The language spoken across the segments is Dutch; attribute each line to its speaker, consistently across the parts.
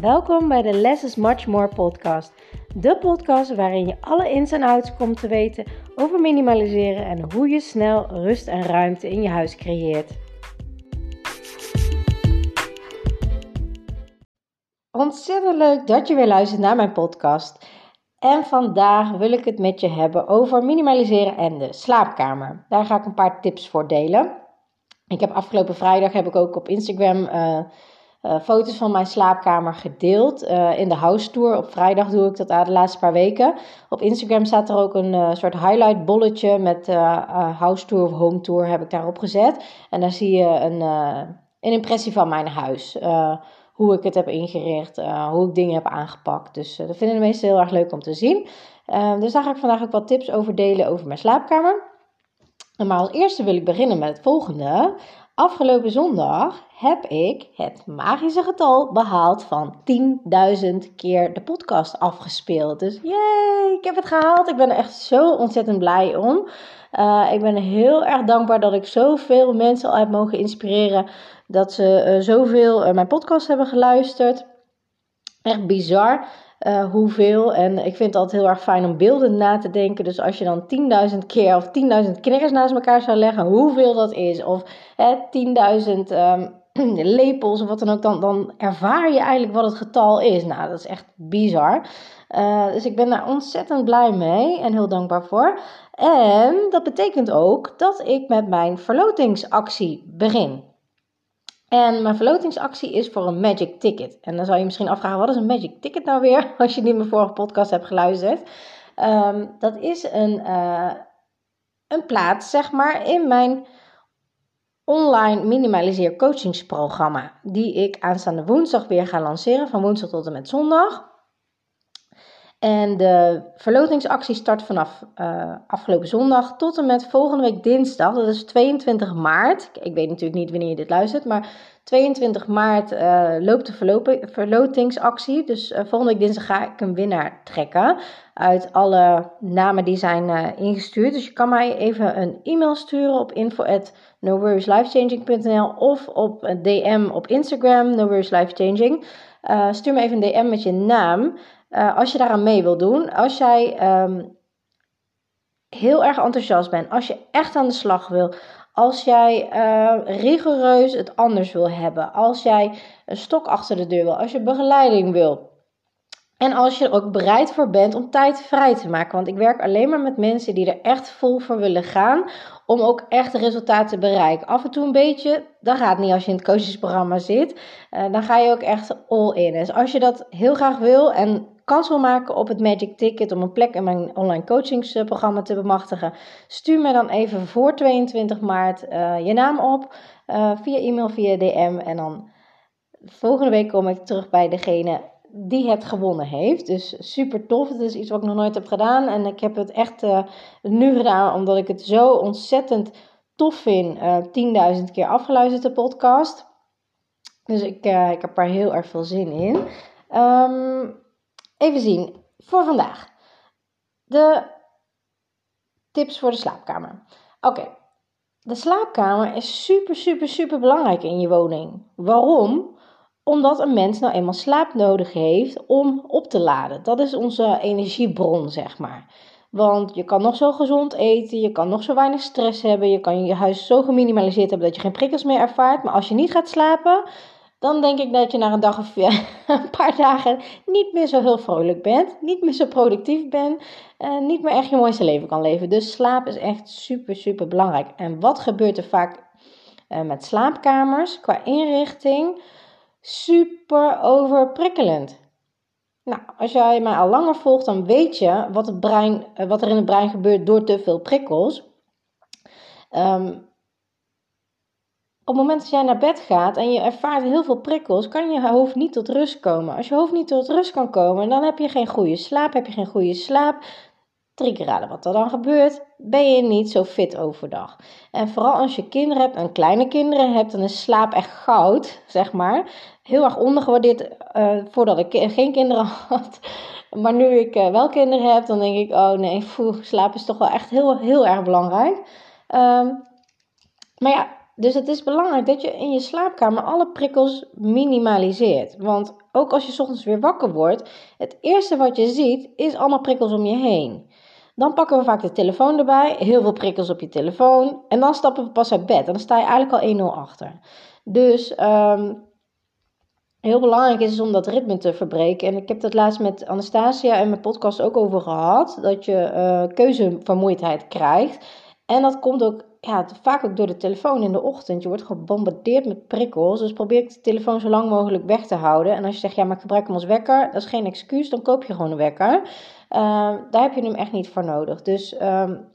Speaker 1: Welkom bij de Less is Much More podcast. De podcast waarin je alle ins en outs komt te weten over minimaliseren en hoe je snel rust en ruimte in je huis creëert. Ontzettend leuk dat je weer luistert naar mijn podcast. En vandaag wil ik het met je hebben over minimaliseren en de slaapkamer. Daar ga ik een paar tips voor delen. Ik heb afgelopen vrijdag heb ik ook op Instagram uh, uh, foto's van mijn slaapkamer gedeeld. Uh, in de house tour. Op vrijdag doe ik dat de laatste paar weken. Op Instagram staat er ook een soort highlight bolletje met house tour of home tour heb ik daarop gezet. En daar zie je een, een impressie van mijn huis hoe ik het heb ingericht, hoe ik dingen heb aangepakt. Dus dat vinden de meesten heel erg leuk om te zien. Dus daar ga ik vandaag ook wat tips over delen over mijn slaapkamer. Maar als eerste wil ik beginnen met het volgende. Afgelopen zondag heb ik het magische getal behaald van 10.000 keer de podcast afgespeeld. Dus yay, ik heb het gehaald. Ik ben er echt zo ontzettend blij om. Uh, ik ben heel erg dankbaar dat ik zoveel mensen al heb mogen inspireren. Dat ze uh, zoveel uh, mijn podcast hebben geluisterd. Echt bizar. Uh, hoeveel. En ik vind het altijd heel erg fijn om beelden na te denken. Dus als je dan 10.000 keer of 10.000 knikkers naast elkaar zou leggen, hoeveel dat is. Of 10.000 um, lepels of wat dan ook, dan, dan ervaar je eigenlijk wat het getal is. Nou, dat is echt bizar. Uh, dus ik ben daar ontzettend blij mee en heel dankbaar voor. En dat betekent ook dat ik met mijn verlotingsactie begin. En mijn verlotingsactie is voor een Magic Ticket. En dan zou je misschien afvragen, wat is een Magic Ticket nou weer? Als je niet mijn vorige podcast hebt geluisterd. Um, dat is een, uh, een plaats, zeg maar, in mijn online minimaliseer coachingsprogramma. Die ik aanstaande woensdag weer ga lanceren. Van woensdag tot en met zondag. En de verlotingsactie start vanaf uh, afgelopen zondag tot en met volgende week dinsdag. Dat is 22 maart. Ik weet natuurlijk niet wanneer je dit luistert, maar 22 maart uh, loopt de verlotingsactie. Dus uh, volgende week dinsdag ga ik een winnaar trekken uit alle namen die zijn ingestuurd. Dus je kan mij even een e-mail sturen op info@noworrieslifechanging.nl of op een DM op Instagram, noworrieslifechanging. stuur me even een DM met je naam. Uh, als je daaraan mee wil doen, als jij um, heel erg enthousiast bent, als je echt aan de slag wil, als jij uh, rigoureus het anders wil hebben, als jij een stok achter de deur wil, als je begeleiding wil. En als je er ook bereid voor bent om tijd vrij te maken. Want ik werk alleen maar met mensen die er echt vol voor willen gaan. Om ook echt resultaten te bereiken. Af en toe een beetje, dat gaat niet als je in het coachingsprogramma zit. Uh, dan ga je ook echt all in. Dus als je dat heel graag wil en kans wil maken op het Magic Ticket om een plek in mijn online coachingsprogramma te bemachtigen, stuur me dan even voor 22 maart uh, je naam op uh, via e-mail, via DM en dan volgende week kom ik terug bij degene die het gewonnen heeft. Dus super tof. Het is iets wat ik nog nooit heb gedaan en ik heb het echt uh, nu gedaan omdat ik het zo ontzettend tof vind. 10.000 keer afgeluisterd de podcast. Dus ik, ik heb er heel erg veel zin in. Um, Even zien, voor vandaag. De tips voor de slaapkamer. Oké, de slaapkamer is super, super, super belangrijk in je woning. Waarom? Omdat een mens nou eenmaal slaap nodig heeft om op te laden. Dat is onze energiebron, zeg maar. Want je kan nog zo gezond eten, je kan nog zo weinig stress hebben, je kan je huis zo geminimaliseerd hebben dat je geen prikkels meer ervaart. Maar als je niet gaat slapen, dan denk ik dat je na een dag of een paar dagen niet meer zo heel vrolijk bent, niet meer zo productief bent, en niet meer echt je mooiste leven kan leven. Dus slaap is echt super, super belangrijk. En wat gebeurt er vaak uh, met slaapkamers qua inrichting? Super overprikkelend. Nou, als jij mij al langer volgt, dan weet je wat, het brein, uh, wat er in het brein gebeurt door te veel prikkels. Um, op het moment dat jij naar bed gaat en je ervaart heel veel prikkels, kan je hoofd niet tot rust komen. Als je hoofd niet tot rust kan komen, dan heb je geen goede slaap. Heb je geen goede slaap, drie keer raden wat er dan gebeurt, ben je niet zo fit overdag. En vooral als je kinderen hebt en kleine kinderen hebt, dan is slaap echt goud, zeg maar. Heel erg ondergewaardeerd uh, voordat ik geen kinderen had. Maar nu ik uh, wel kinderen heb, dan denk ik, oh nee, slaap is toch wel echt heel, heel erg belangrijk. Um, maar ja, dus het is belangrijk dat je in je slaapkamer alle prikkels minimaliseert. Want ook als je ochtends weer wakker wordt, het eerste wat je ziet is allemaal prikkels om je heen. Dan pakken we vaak de telefoon erbij, heel veel prikkels op je telefoon. En dan stappen we pas uit bed. En dan sta je eigenlijk al 1-0 achter. Dus ehm, heel belangrijk is om dat ritme te verbreken. En ik heb dat laatst met Anastasia en mijn podcast ook over gehad. Dat je uh, keuzevermoeidheid krijgt. En dat komt ook ja, vaak ook door de telefoon in de ochtend. Je wordt gebombardeerd met prikkels. Dus probeer de telefoon zo lang mogelijk weg te houden. En als je zegt, ja, maar ik gebruik hem als wekker. Dat is geen excuus, dan koop je gewoon een wekker. Uh, daar heb je hem echt niet voor nodig. Dus um,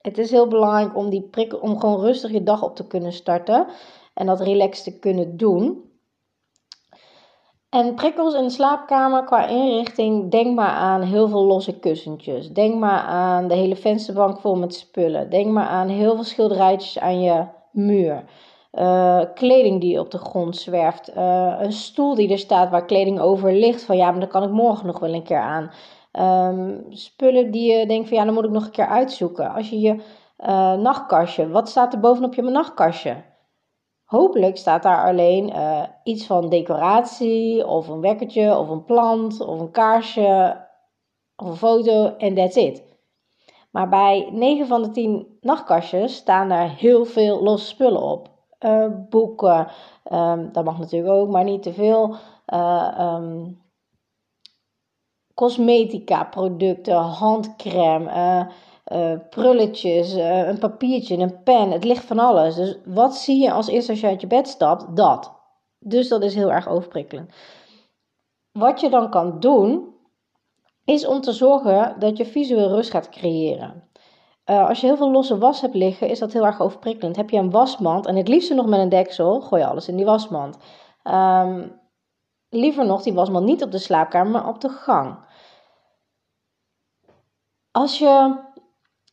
Speaker 1: het is heel belangrijk om, die prikkel, om gewoon rustig je dag op te kunnen starten. En dat relaxed te kunnen doen. En prikkels in de slaapkamer qua inrichting, denk maar aan heel veel losse kussentjes. Denk maar aan de hele vensterbank vol met spullen. Denk maar aan heel veel schilderijtjes aan je muur. Uh, kleding die op de grond zwerft. Uh, een stoel die er staat waar kleding over ligt. Van ja, maar dan kan ik morgen nog wel een keer aan. Um, spullen die je denkt van ja, dan moet ik nog een keer uitzoeken. Als je je uh, nachtkastje, wat staat er bovenop je nachtkastje? Hopelijk staat daar alleen uh, iets van decoratie, of een wekkertje, of een plant, of een kaarsje, of een foto en that's it. Maar bij 9 van de 10 nachtkastjes staan daar heel veel losse spullen op. Uh, boeken, um, dat mag natuurlijk ook, maar niet te veel. Uh, cosmetica producten, handcrème, uh, prulletjes, uh, een papiertje, een pen. Het ligt van alles. Dus wat zie je als eerste als je uit je bed stapt? Dat. Dus dat is heel erg overprikkelend. Wat je dan kan doen, is om te zorgen dat je visueel rust gaat creëren. Uh, als je heel veel losse was hebt liggen, is dat heel erg overprikkelend. Heb je een wasmand, en het liefste nog met een deksel, gooi je alles in die wasmand. Um, liever nog die wasmand niet op de slaapkamer, maar op de gang. Als je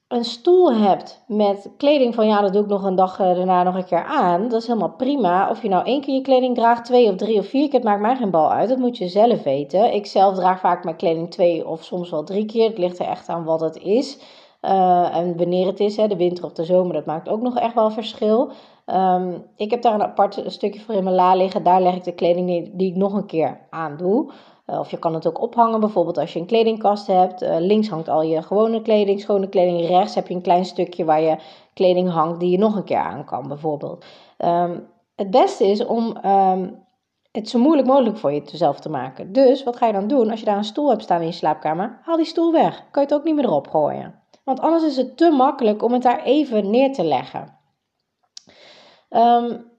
Speaker 1: een stoel hebt met kleding van ja, dat doe ik nog een dag eh, daarna nog een keer aan, dat is helemaal prima. Of je nou één keer je kleding draagt, twee of drie of vier keer, het maakt mij geen bal uit. Dat moet je zelf weten. Ik zelf draag vaak mijn kleding twee of soms wel drie keer. Het ligt er echt aan wat het is. Uh, en wanneer het is, hè, de winter of de zomer, dat maakt ook nog echt wel verschil. Um, ik heb daar een apart stukje voor in mijn la liggen. Daar leg ik de kleding die, die ik nog een keer aan doe. Uh, of je kan het ook ophangen, bijvoorbeeld als je een kledingkast hebt. Uh, links hangt al je gewone kleding, schone kleding. Rechts heb je een klein stukje waar je kleding hangt die je nog een keer aan kan, bijvoorbeeld. Um, het beste is om um, het zo moeilijk mogelijk voor jezelf te maken. Dus wat ga je dan doen als je daar een stoel hebt staan in je slaapkamer? Haal die stoel weg. Kan je het ook niet meer erop gooien. Want anders is het te makkelijk om het daar even neer te leggen. Um,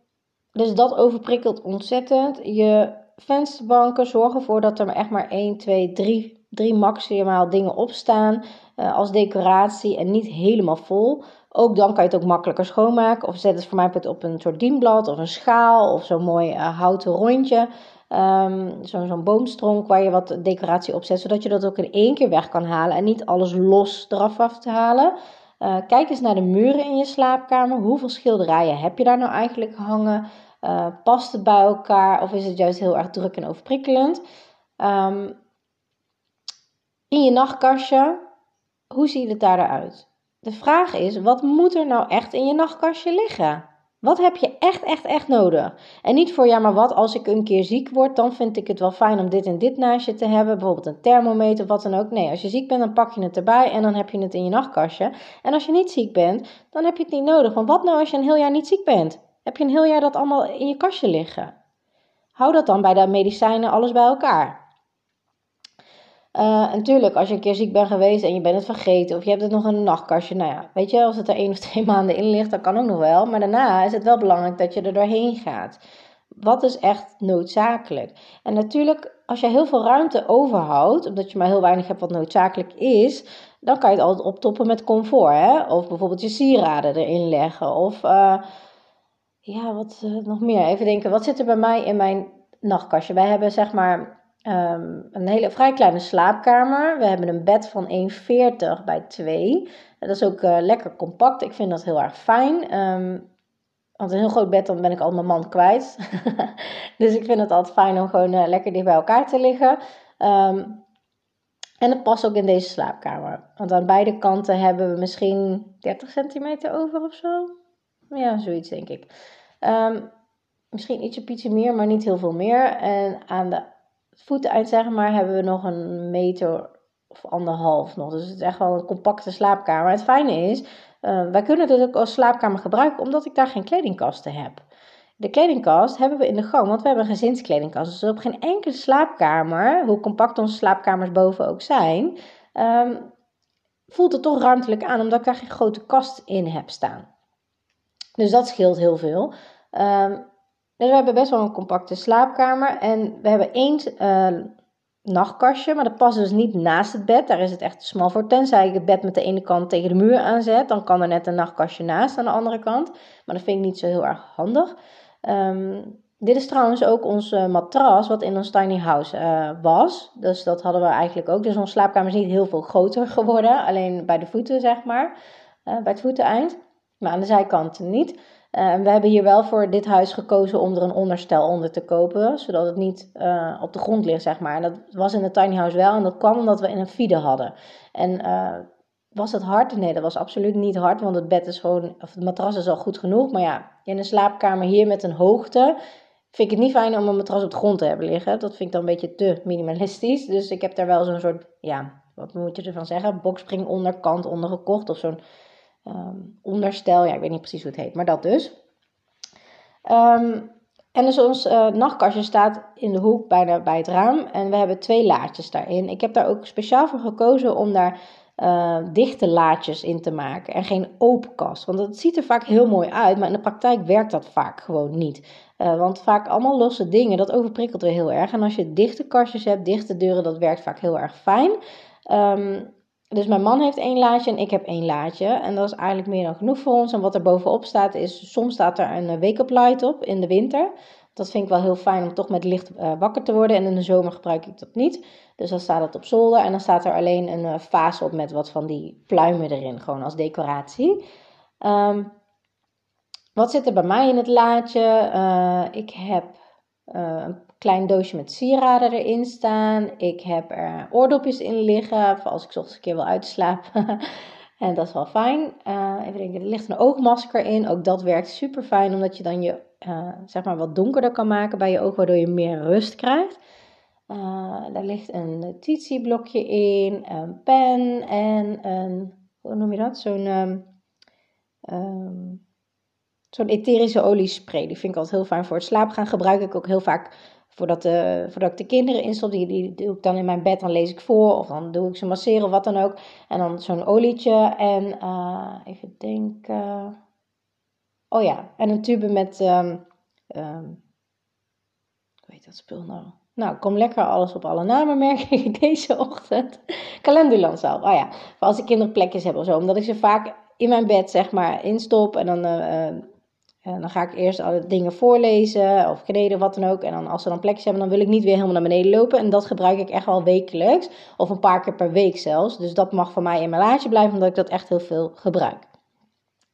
Speaker 1: dus dat overprikkelt ontzettend. Je vensterbanken zorgen ervoor dat er echt maar 1, 2, 3, 3 maximaal dingen op staan uh, als decoratie en niet helemaal vol. Ook dan kan je het ook makkelijker schoonmaken. Of zet het voor mij op een soort dienblad of een schaal of zo'n mooi uh, houten rondje. Um, Zo'n zo boomstronk waar je wat decoratie op zet, zodat je dat ook in één keer weg kan halen en niet alles los eraf af te halen. Uh, kijk eens naar de muren in je slaapkamer. Hoeveel schilderijen heb je daar nou eigenlijk hangen? Uh, past het bij elkaar of is het juist heel erg druk en overprikkelend? Um, in je nachtkastje, hoe ziet het daar eruit? De vraag is, wat moet er nou echt in je nachtkastje liggen? Wat heb je echt, echt, echt nodig? En niet voor, ja, maar wat als ik een keer ziek word, dan vind ik het wel fijn om dit en dit naast je te hebben. Bijvoorbeeld een thermometer wat dan ook. Nee, als je ziek bent, dan pak je het erbij en dan heb je het in je nachtkastje. En als je niet ziek bent, dan heb je het niet nodig. Want wat nou als je een heel jaar niet ziek bent? Heb je een heel jaar dat allemaal in je kastje liggen? Hou dat dan bij de medicijnen alles bij elkaar. Uh, natuurlijk, als je een keer ziek bent geweest en je bent het vergeten of je hebt het nog in een nachtkastje, nou ja, weet je, als het er één of twee maanden in ligt, dan kan ook nog wel. Maar daarna is het wel belangrijk dat je er doorheen gaat. Wat is echt noodzakelijk? En natuurlijk, als je heel veel ruimte overhoudt, omdat je maar heel weinig hebt wat noodzakelijk is, dan kan je het altijd optoppen met comfort. Hè? Of bijvoorbeeld je sieraden erin leggen. Of uh, ja, wat uh, nog meer? Even denken, wat zit er bij mij in mijn nachtkastje? Wij hebben zeg maar Um, een hele vrij kleine slaapkamer. We hebben een bed van 1,40 bij 2. Dat is ook uh, lekker compact. Ik vind dat heel erg fijn. Um, want een heel groot bed, dan ben ik al mijn man kwijt. dus ik vind het altijd fijn om gewoon uh, lekker dicht bij elkaar te liggen. Um, en het past ook in deze slaapkamer. Want aan beide kanten hebben we misschien 30 centimeter over of zo. Ja, zoiets denk ik. Ehm, misschien ietsje pietje meer, maar niet heel veel meer. En aan de voeteneind, zeg maar, hebben we nog een meter of anderhalf nog. Dus het is echt wel een compacte slaapkamer. Het fijne is, uh, wij kunnen dit ook als slaapkamer gebruiken, omdat ik daar geen kledingkasten heb. De kledingkast hebben we in de gang, want we hebben een gezinskledingkast. Dus op geen enkele slaapkamer, hoe compact onze slaapkamers boven ook zijn, ehm, voelt het toch ruimtelijk aan, omdat ik daar geen grote kast in heb staan. Dus dat scheelt heel veel. Um, dus we hebben best wel een compacte slaapkamer. En we hebben één uh, nachtkastje, maar dat past dus niet naast het bed. Daar is het echt te smal voor. Tenzij ik het bed met de ene kant tegen de muur aanzet, dan kan er net een nachtkastje naast aan de andere kant. Maar dat vind ik niet zo heel erg handig. Um, dit is trouwens ook ons matras wat in ons tiny house uh, was. Dus dat hadden we eigenlijk ook. Dus onze slaapkamer is niet heel veel groter geworden. Alleen bij de voeten, zeg maar. Bij het voeteneind. Maar aan de zijkanten niet. Uh, we hebben hier wel voor dit huis gekozen om er een onderstel onder te kopen. Zodat het niet op de grond ligt, zeg maar. En dat was in het tiny house wel. En dat kwam omdat we in een fide hadden. En was het hard? Nee, dat was absoluut niet hard, want het bed is gewoon, of het matras is al goed genoeg. Maar ja, in een slaapkamer hier met een hoogte vind ik het niet fijn om een matras op de grond te hebben liggen. Dat vind ik dan een beetje te minimalistisch. Dus ik heb daar wel zo'n soort, ja, wat moet je ervan zeggen? Boxspring onderkant onder gekocht of zo'n um, onderstel. Ja, ik weet niet precies hoe het heet, maar dat dus. Um, en dus ons uh, nachtkastje staat in de hoek bijna bij het raam. En we hebben twee laadjes daarin. Ik heb daar ook speciaal voor gekozen om daar uh, dichte laadjes in te maken en geen open kast. Want dat ziet er vaak heel mooi uit, maar in de praktijk werkt dat vaak gewoon niet. Uh, want vaak allemaal losse dingen, dat overprikkelt weer heel erg. En als je dichte kastjes hebt, dichte deuren, dat werkt vaak heel erg fijn. Um, dus mijn man heeft één laadje en ik heb één laadje. En dat is eigenlijk meer dan genoeg voor ons. En wat er bovenop staat is, soms staat er een wake-up light op in de winter. Dat vind ik wel heel fijn om toch met licht uh, wakker te worden. En in de zomer gebruik ik dat niet. Dus dan staat het op zolder. En dan staat er alleen een uh, vaas op met wat van die pluimen erin. Gewoon als decoratie. Um, wat zit er bij mij in het laadje? Ik heb een klein doosje met sieraden erin staan. Ik heb er oordopjes in liggen. Voor als ik ochtends een keer wil uitslapen. en dat is wel fijn. even denken, er ligt een oogmasker in. Ook dat werkt super fijn. Omdat je dan je uh, zeg maar wat donkerder kan maken bij je oog, waardoor je meer rust krijgt. Uh, daar ligt een notitieblokje in, een pen en een, hoe noem je dat? Zo'n um, um, zo'n etherische oliespray. Die vind ik altijd heel fijn voor het slapen gaan. Gebruik ik ook heel vaak voordat, de, voordat ik de kinderen instop. Die, die doe ik dan in mijn bed, dan lees ik voor. Of dan doe ik ze masseren of wat dan ook. En dan zo'n olietje en uh, even denken... Oh ja, en een tube met, um, um, hoe heet dat spul nou? Nou, kom lekker alles op alle namen, merk ik deze ochtend. Calendulansalf, oh ja, voor als ik kinderplekjes heb of zo. Omdat ik ze vaak in mijn bed, zeg maar, instop. En dan, uh, uh, dan ga ik eerst alle dingen voorlezen of kneden, wat dan ook. En dan als ze dan plekjes hebben, dan wil ik niet weer helemaal naar beneden lopen. En dat gebruik ik echt wel wekelijks. Of een paar keer per week zelfs. Dus dat mag voor mij in mijn laadje blijven, omdat ik dat echt heel veel gebruik.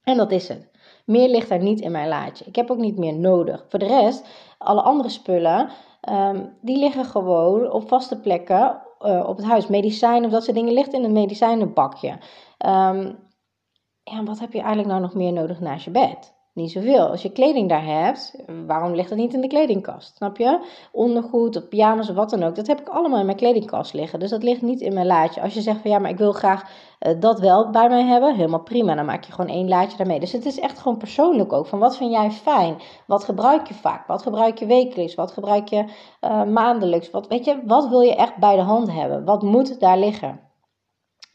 Speaker 1: En dat is het. Meer ligt er niet in mijn laadje. Ik heb ook niet meer nodig. Voor de rest, alle andere spullen, um, die liggen gewoon op vaste plekken uh, op het huis. Medicijnen of dat soort dingen ligt in een medicijnenbakje. Um, ja, wat heb je eigenlijk nou nog meer nodig naast je bed? Niet zoveel. Als je kleding daar hebt, waarom ligt dat niet in de kledingkast? Snap je? Ondergoed of pyjama's of wat dan ook. Dat heb ik allemaal in mijn kledingkast liggen. Dus dat ligt niet in mijn laadje. Als je zegt van ja, maar ik wil graag uh, dat wel bij mij hebben, helemaal prima. Dan maak je gewoon één laadje daarmee. Dus het is echt gewoon persoonlijk ook. Van wat vind jij fijn? Wat gebruik je vaak? Wat gebruik je wekelijks? Wat gebruik je uh, maandelijks? Wat, weet je, wat wil je echt bij de hand hebben? Wat moet daar liggen?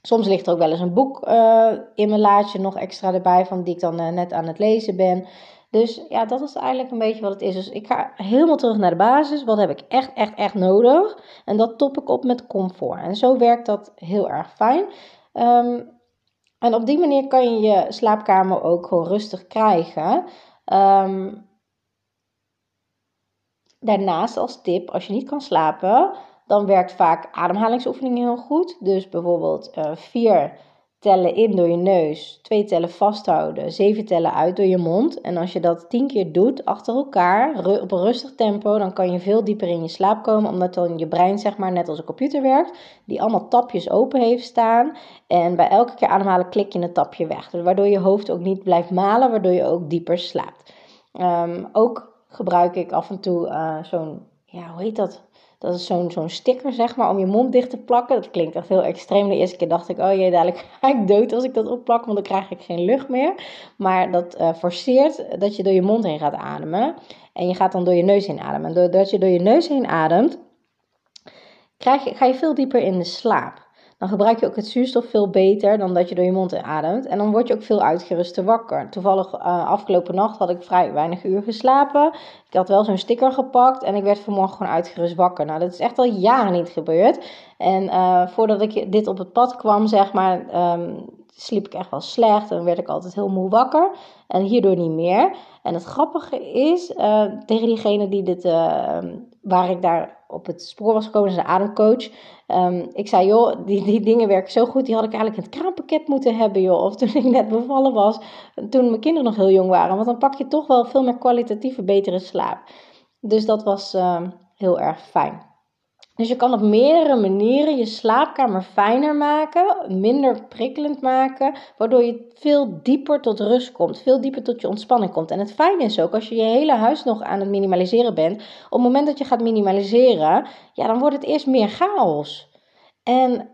Speaker 1: Soms ligt er ook wel eens een boek uh, in mijn laadje nog extra erbij, van die ik dan uh, net aan het lezen ben. Dus ja, dat is eigenlijk een beetje wat het is. Dus ik ga helemaal terug naar de basis. Wat heb ik echt, echt, echt nodig? En dat top ik op met comfort. En zo werkt dat heel erg fijn. Um, en op die manier kan je je slaapkamer ook gewoon rustig krijgen. Um, daarnaast als tip, als je niet kan slapen, dan werkt vaak ademhalingsoefeningen heel goed. Dus bijvoorbeeld uh, vier tellen in door je neus, twee tellen vasthouden, zeven tellen uit door je mond. En als je dat tien keer doet achter elkaar, op een rustig tempo, dan kan je veel dieper in je slaap komen. Omdat dan je brein, zeg maar, net als een computer werkt, die allemaal tapjes open heeft staan. En bij elke keer ademhalen klik je een tapje weg. Dus waardoor je hoofd ook niet blijft malen, waardoor je ook dieper slaapt. Ehm, ook gebruik ik af en toe uh, zo'n, ja, hoe heet dat? Dat is zo'n zo'n sticker, zeg maar, om je mond dicht te plakken. Dat klinkt echt heel extreem. De eerste keer dacht ik, oh jee, dadelijk ga ik dood als ik dat opplak, want dan krijg ik geen lucht meer. Maar dat uh, forceert dat je door je mond heen gaat ademen. En je gaat dan door je neus heen ademen. En doordat je door je neus heen ademt, krijg je, ga je veel dieper in de slaap dan gebruik je ook het zuurstof veel beter dan dat je door je mond ademt. En dan word je ook veel uitgeruster wakker. Toevallig uh, afgelopen nacht had ik vrij weinig uur geslapen. Ik had wel zo'n sticker gepakt en ik werd vanmorgen gewoon uitgerust wakker. Nou, dat is echt al jaren niet gebeurd. En uh, voordat ik dit op het pad kwam, zeg maar, um, sliep ik echt wel slecht en werd ik altijd heel moe wakker. En hierdoor niet meer. En het grappige is, uh, tegen diegene die dit, waar ik daar op het spoor was gekomen, is een ademcoach. Um, ik zei, joh, die, die dingen werken zo goed, die had ik eigenlijk in het kraampakket moeten hebben, joh. Of toen ik net bevallen was, toen mijn kinderen nog heel jong waren. Want dan pak je toch wel veel meer kwalitatieve, betere slaap. Dus dat was uh, heel erg fijn. Dus je kan op meerdere manieren je slaapkamer fijner maken, minder prikkelend maken, waardoor je veel dieper tot rust komt, veel dieper tot je ontspanning komt. En het fijne is ook, als je je hele huis nog aan het minimaliseren bent, op het moment dat je gaat minimaliseren, ja, dan wordt het eerst meer chaos. En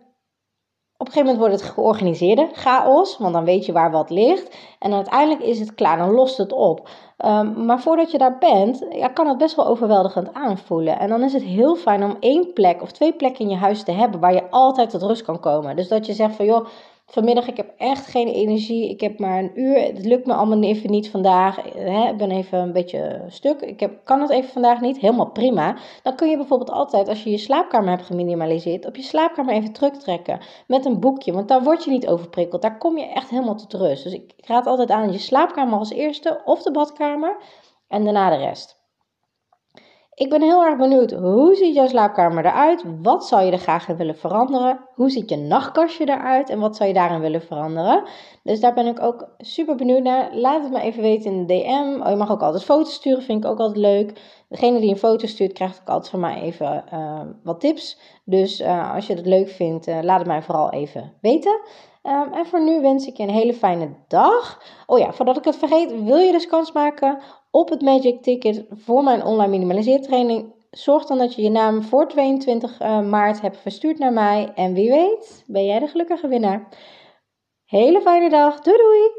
Speaker 1: op een gegeven moment wordt het georganiseerde chaos, want dan weet je waar wat ligt. En uiteindelijk is het klaar, dan lost het op. Um, maar voordat je daar bent, ja, kan het best wel overweldigend aanvoelen. En dan is het heel fijn om één plek of twee plekken in je huis te hebben waar je altijd tot rust kan komen. Dus dat je zegt van joh, vanmiddag ik heb echt geen energie, ik heb maar een uur, het lukt me allemaal even niet vandaag, hè, ik ben even een beetje stuk, ik heb, kan het even vandaag niet, helemaal prima. Dan kun je bijvoorbeeld altijd, als je je slaapkamer hebt geminimaliseerd, op je slaapkamer even terugtrekken met een boekje, want daar word je niet overprikkeld, daar kom je echt helemaal tot rust. Dus ik raad altijd aan je slaapkamer als eerste of de badkamer en daarna de rest. Ik ben heel erg benieuwd, hoe ziet jouw slaapkamer eruit? Wat zou je er graag in willen veranderen? Hoe ziet je nachtkastje eruit en wat zou je daarin willen veranderen? Dus daar ben ik ook super benieuwd naar. Laat het me even weten in de DM. Oh, je mag ook altijd foto's sturen, vind ik ook altijd leuk. Degene die een foto stuurt, krijgt ook altijd van mij even uh, wat tips. Dus uh, als je het leuk vindt, uh, laat het mij vooral even weten. Um, en voor nu wens ik je een hele fijne dag. Oh ja, voordat ik het vergeet, wil je dus kans maken op het Magic Ticket voor mijn online minimaliseertraining. Zorg dan dat je je naam voor 22 uh, maart hebt verstuurd naar mij. En wie weet, ben jij de gelukkige winnaar. Hele fijne dag. Doei doei!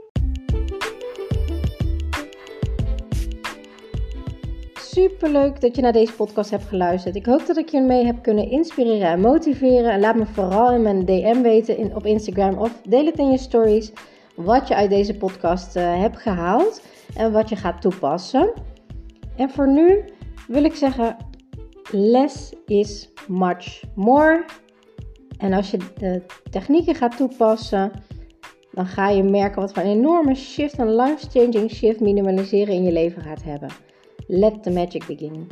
Speaker 1: Super leuk dat je naar deze podcast hebt geluisterd. Ik hoop dat ik je mee heb kunnen inspireren en motiveren. En laat me vooral in mijn DM weten in, op Instagram of deel het in je stories wat je uit deze podcast uh, hebt gehaald en wat je gaat toepassen. En voor nu wil ik zeggen: less is much more. En als je de technieken gaat toepassen, dan ga je merken wat voor een enorme shift, een life-changing shift minimaliseren in je leven gaat hebben. Let the magic begin.